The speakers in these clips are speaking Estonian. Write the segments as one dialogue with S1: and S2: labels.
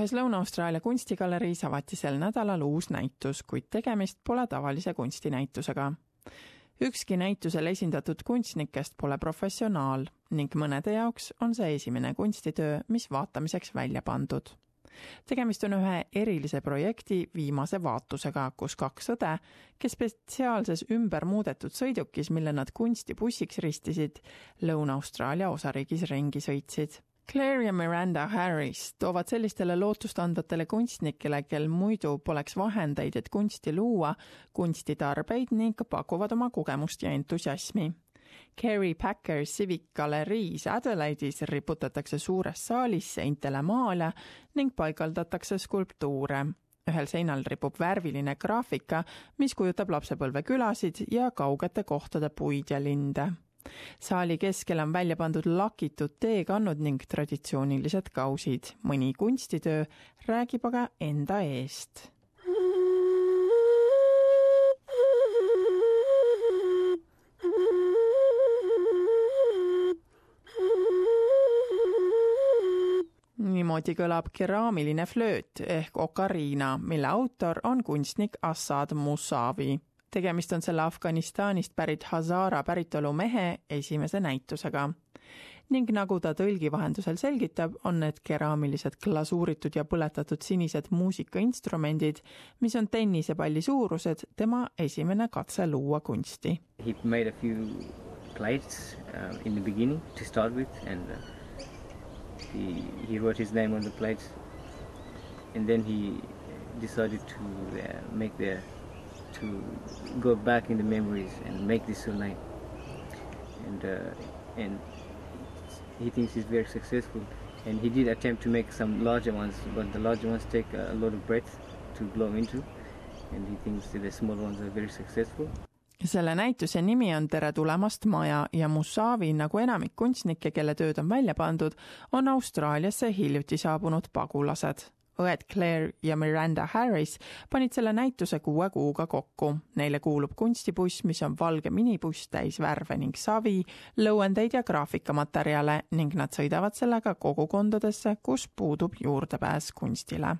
S1: ühes Lõuna-Austraalia kunstigaleriis avati sel nädalal uus näitus, kuid tegemist pole tavalise kunstinäitusega. ükski näitusel esindatud kunstnikest pole professionaal ning mõnede jaoks on see esimene kunstitöö, mis vaatamiseks välja pandud tegemist on ühe erilise projekti viimase vaatusega, kus kaks õde, kes spetsiaalses ümber muudetud sõidukis, mille nad kunstibussiks ristisid, Lõuna-Austraalia osariigis ringi sõitsid Claire ja Miranda Harris toovad sellistele lootustandvatele kunstnikele, kel muidu poleks vahendeid, et kunsti luua, kunstitarbeid ning pakuvad oma kogemust ja entusiasmi. Kerry Packer Civic galeriis Adelaide'is riputatakse suures saalis seintele maale ning paigaldatakse skulptuure. ühel seinal ripub värviline graafika, mis kujutab lapsepõlvekülasid ja kaugete kohtade puid ja linde saali keskel on välja pandud lakitud teekannud ning traditsioonilised kausid. mõni kunstitöö räägib aga enda eest. niimoodi kõlab keraamiline flööt ehk okariina, mille autor on kunstnik Assad Musavi tegemist on selle Afganistanist pärit Hazara päritolu mehe esimese näitusega. ning nagu ta tõlgi vahendusel selgitab, on need keraamilised glasuuritud ja põletatud sinised muusikainstrumendid, mis on tennisepalli suurused, tema esimene katse luua kunsti.
S2: He made a few plates uh, in the beginning to start with and uh, he, he wrote his name on the plates and then he decided to uh, make the to go back in the memories and make this so nice. And uh, and he thinks he's very successful. And he did attempt to make some larger ones, but the larger ones take a lot of breath to blow into. And he thinks the small ones are very successful.
S1: selle näituse nimi on Tere tulemast maja ja Musavi, nagu enamik kunstnikke, kelle tööd on välja pandud, on Austraaliasse hiljuti saabunud pagulased õed Claire ja Miranda Harris panid selle näituse kuue kuuga kokku. Neile kuulub kunstibuss, mis on valge minibuss täis värve ning savi, lõuendeid ja graafikamaterjale ning nad sõidavad sellega kogukondadesse, kus puudub juurdepääs kunstile.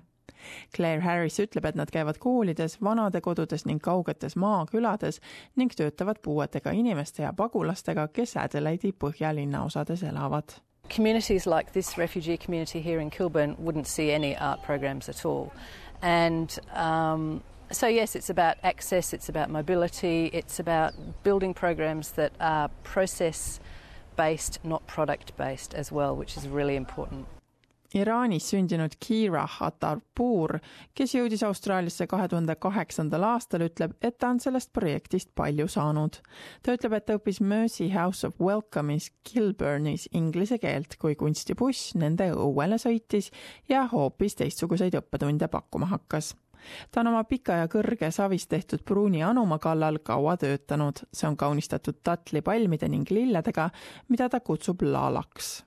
S1: Claire Harris ütleb, et nad käivad koolides, vanadekodudes ning kaugetes maakülades ning töötavad puuetega inimeste ja pagulastega, kes Adelaide'i põhjalinna osades elavad
S3: communities like this refugee community here in Kilburn wouldn't see any art programs at all. And um, so, yes, it's about access, it's about mobility, it's about building programs that are process based, not product based as well, which is really important.
S1: Iraanis sündinud Kira Hatarpur, kes jõudis Austraaliasse kahe tuhande kaheksandal aastal, ütleb, et ta on sellest projektist palju saanud. ta ütleb, et ta õppis Mercy House of Welcome'is Kilburnis inglise keelt, kui kunstibuss nende õuele sõitis ja hoopis teistsuguseid õppetunde pakkuma hakkas. Ta on oma pika ja kõrge savist tehtud pruuni anuma kallal kaua töötanud, see on kaunistatud tatlipalmide ning lilledega, mida ta kutsub laalaks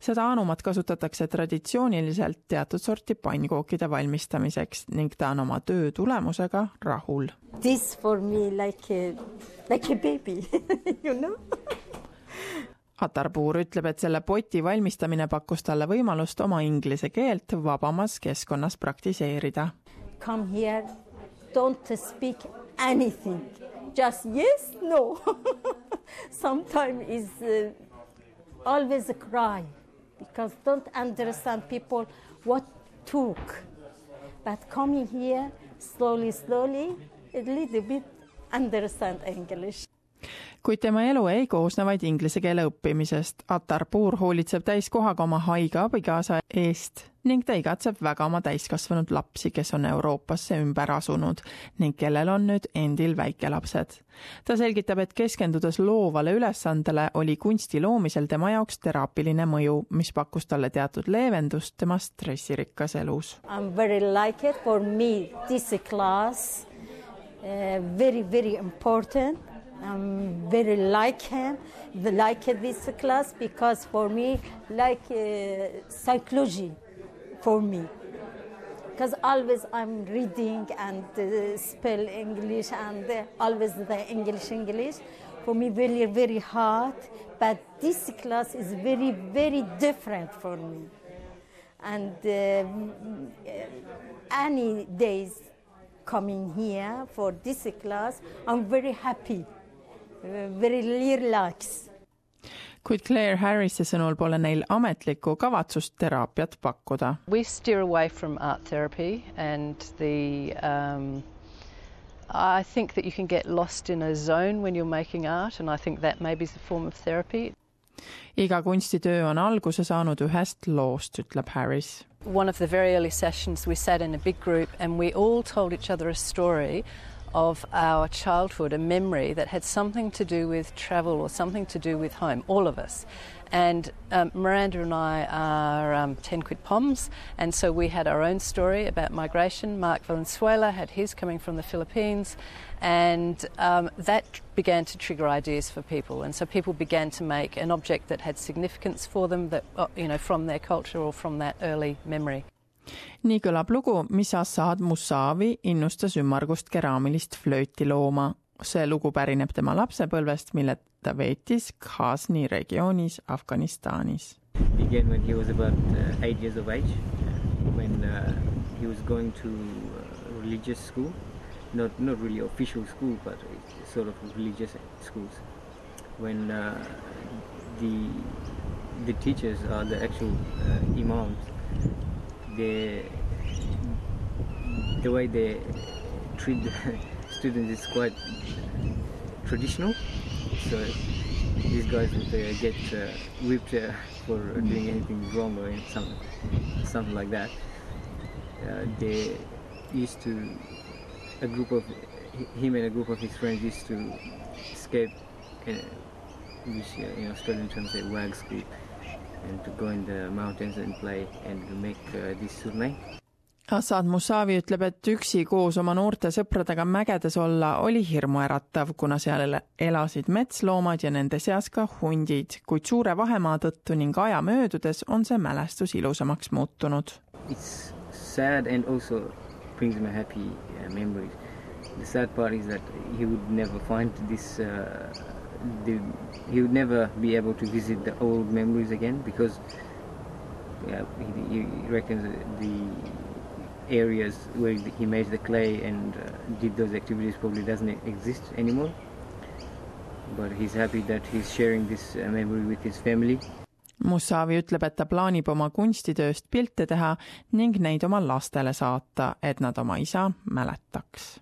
S1: seda anumat kasutatakse traditsiooniliselt teatud sorti pannkookide valmistamiseks ning ta on oma töö tulemusega rahul.
S4: This for me like a, like a baby you know
S1: Atarpuur ütleb, et selle poti valmistamine pakkus talle võimalust oma inglise keelt vabamas keskkonnas praktiseerida.
S4: Come here, don't speak anything, just yes, no Sometimes is uh, always cry because don't understand people what took. But coming here slowly, slowly, a little bit understand English.
S1: Kuid tema elu ei koosne vaid inglise keele õppimisest. Atar Puur hoolitseb täiskohaga oma haige abikaasa eest ning ta igatseb väga oma täiskasvanud lapsi, kes on Euroopasse ümber asunud ning kellel on nüüd endil väikelapsed. ta selgitab, et keskendudes loovale ülesandele, oli kunsti loomisel tema jaoks teraapiline mõju, mis pakkus talle teatud leevendust tema stressirikkas elus.
S4: I am very like it for me this class uh, very very important I'm very like him, like this class because for me, like uh, psychology, for me. Because always I'm reading and uh, spell English and uh, always the English, English. For me, very, very hard. But this class is very, very different for me. and uh, any days coming here for this class, I'm very happy, very relaxed.
S1: kuid Claire Harrise sõnul pole neil ametlikku kavatsust teraapiat pakkuda.
S3: We steer away from art therapy and the um, I think that you can get lost in a zone when you're making art and I think that maybe is a form of therapy.
S1: iga kunstitöö on alguse saanud ühest loost, ütleb Harris.
S3: One of the very early sessions we sat in a big group and we all told each other a story of our childhood, a memory that had something to do with travel or something to do with home, all of us. And um, Miranda and I are um, 10 quid poms, and so we had our own story about migration. Mark Valenzuela had his coming from the Philippines, and um, that began to trigger ideas for people. And so people began to make an object that had significance for them, that uh, you know, from their culture or from that early memory.
S1: Nii kõlab lugu, mis Assad Musavi innustas ümmargust keraamilist flööti looma. see lugu pärineb tema lapsepõlvest, mille ta veetis Ghazni regioonis Afganistanis.
S2: began when he was about uh, eight years of age, when uh, he was going to uh, religious school, not not really official school, but sort of religious schools. When uh, the the teachers are the actual uh, imams, they the way they treat the students is quite traditional. So these guys would uh, get uh, whipped uh, for doing anything wrong or something, something like that. Uh, they used to, a group of, him and a group of his friends used to escape, uh, which uh, in Australian terms say wag scoop, and to go in the mountains and play and make uh, this surname.
S1: Assad Musavi ütleb, et üksi koos oma noorte sõpradega mägedes olla oli hirmuäratav, kuna seal elasid metsloomad ja nende seas ka hundid, kuid suure vahemaa tõttu ning aja möödudes on see mälestus ilusamaks muutunud.
S2: It's sad and also brings me happy uh, memories. The sad part is that he would never find this. Uh, the, he would never be able to visit the old memories again because yeah, he, he reckons the areas where he made the clay and uh, did those activities probably doesn't exist anymore. But he's happy that he's sharing this uh, memory with his family.
S1: Musavi ütleb, et ta plaanib oma kunstitööst pilte teha ning neid oma lastele saata, et nad oma isa mäletaks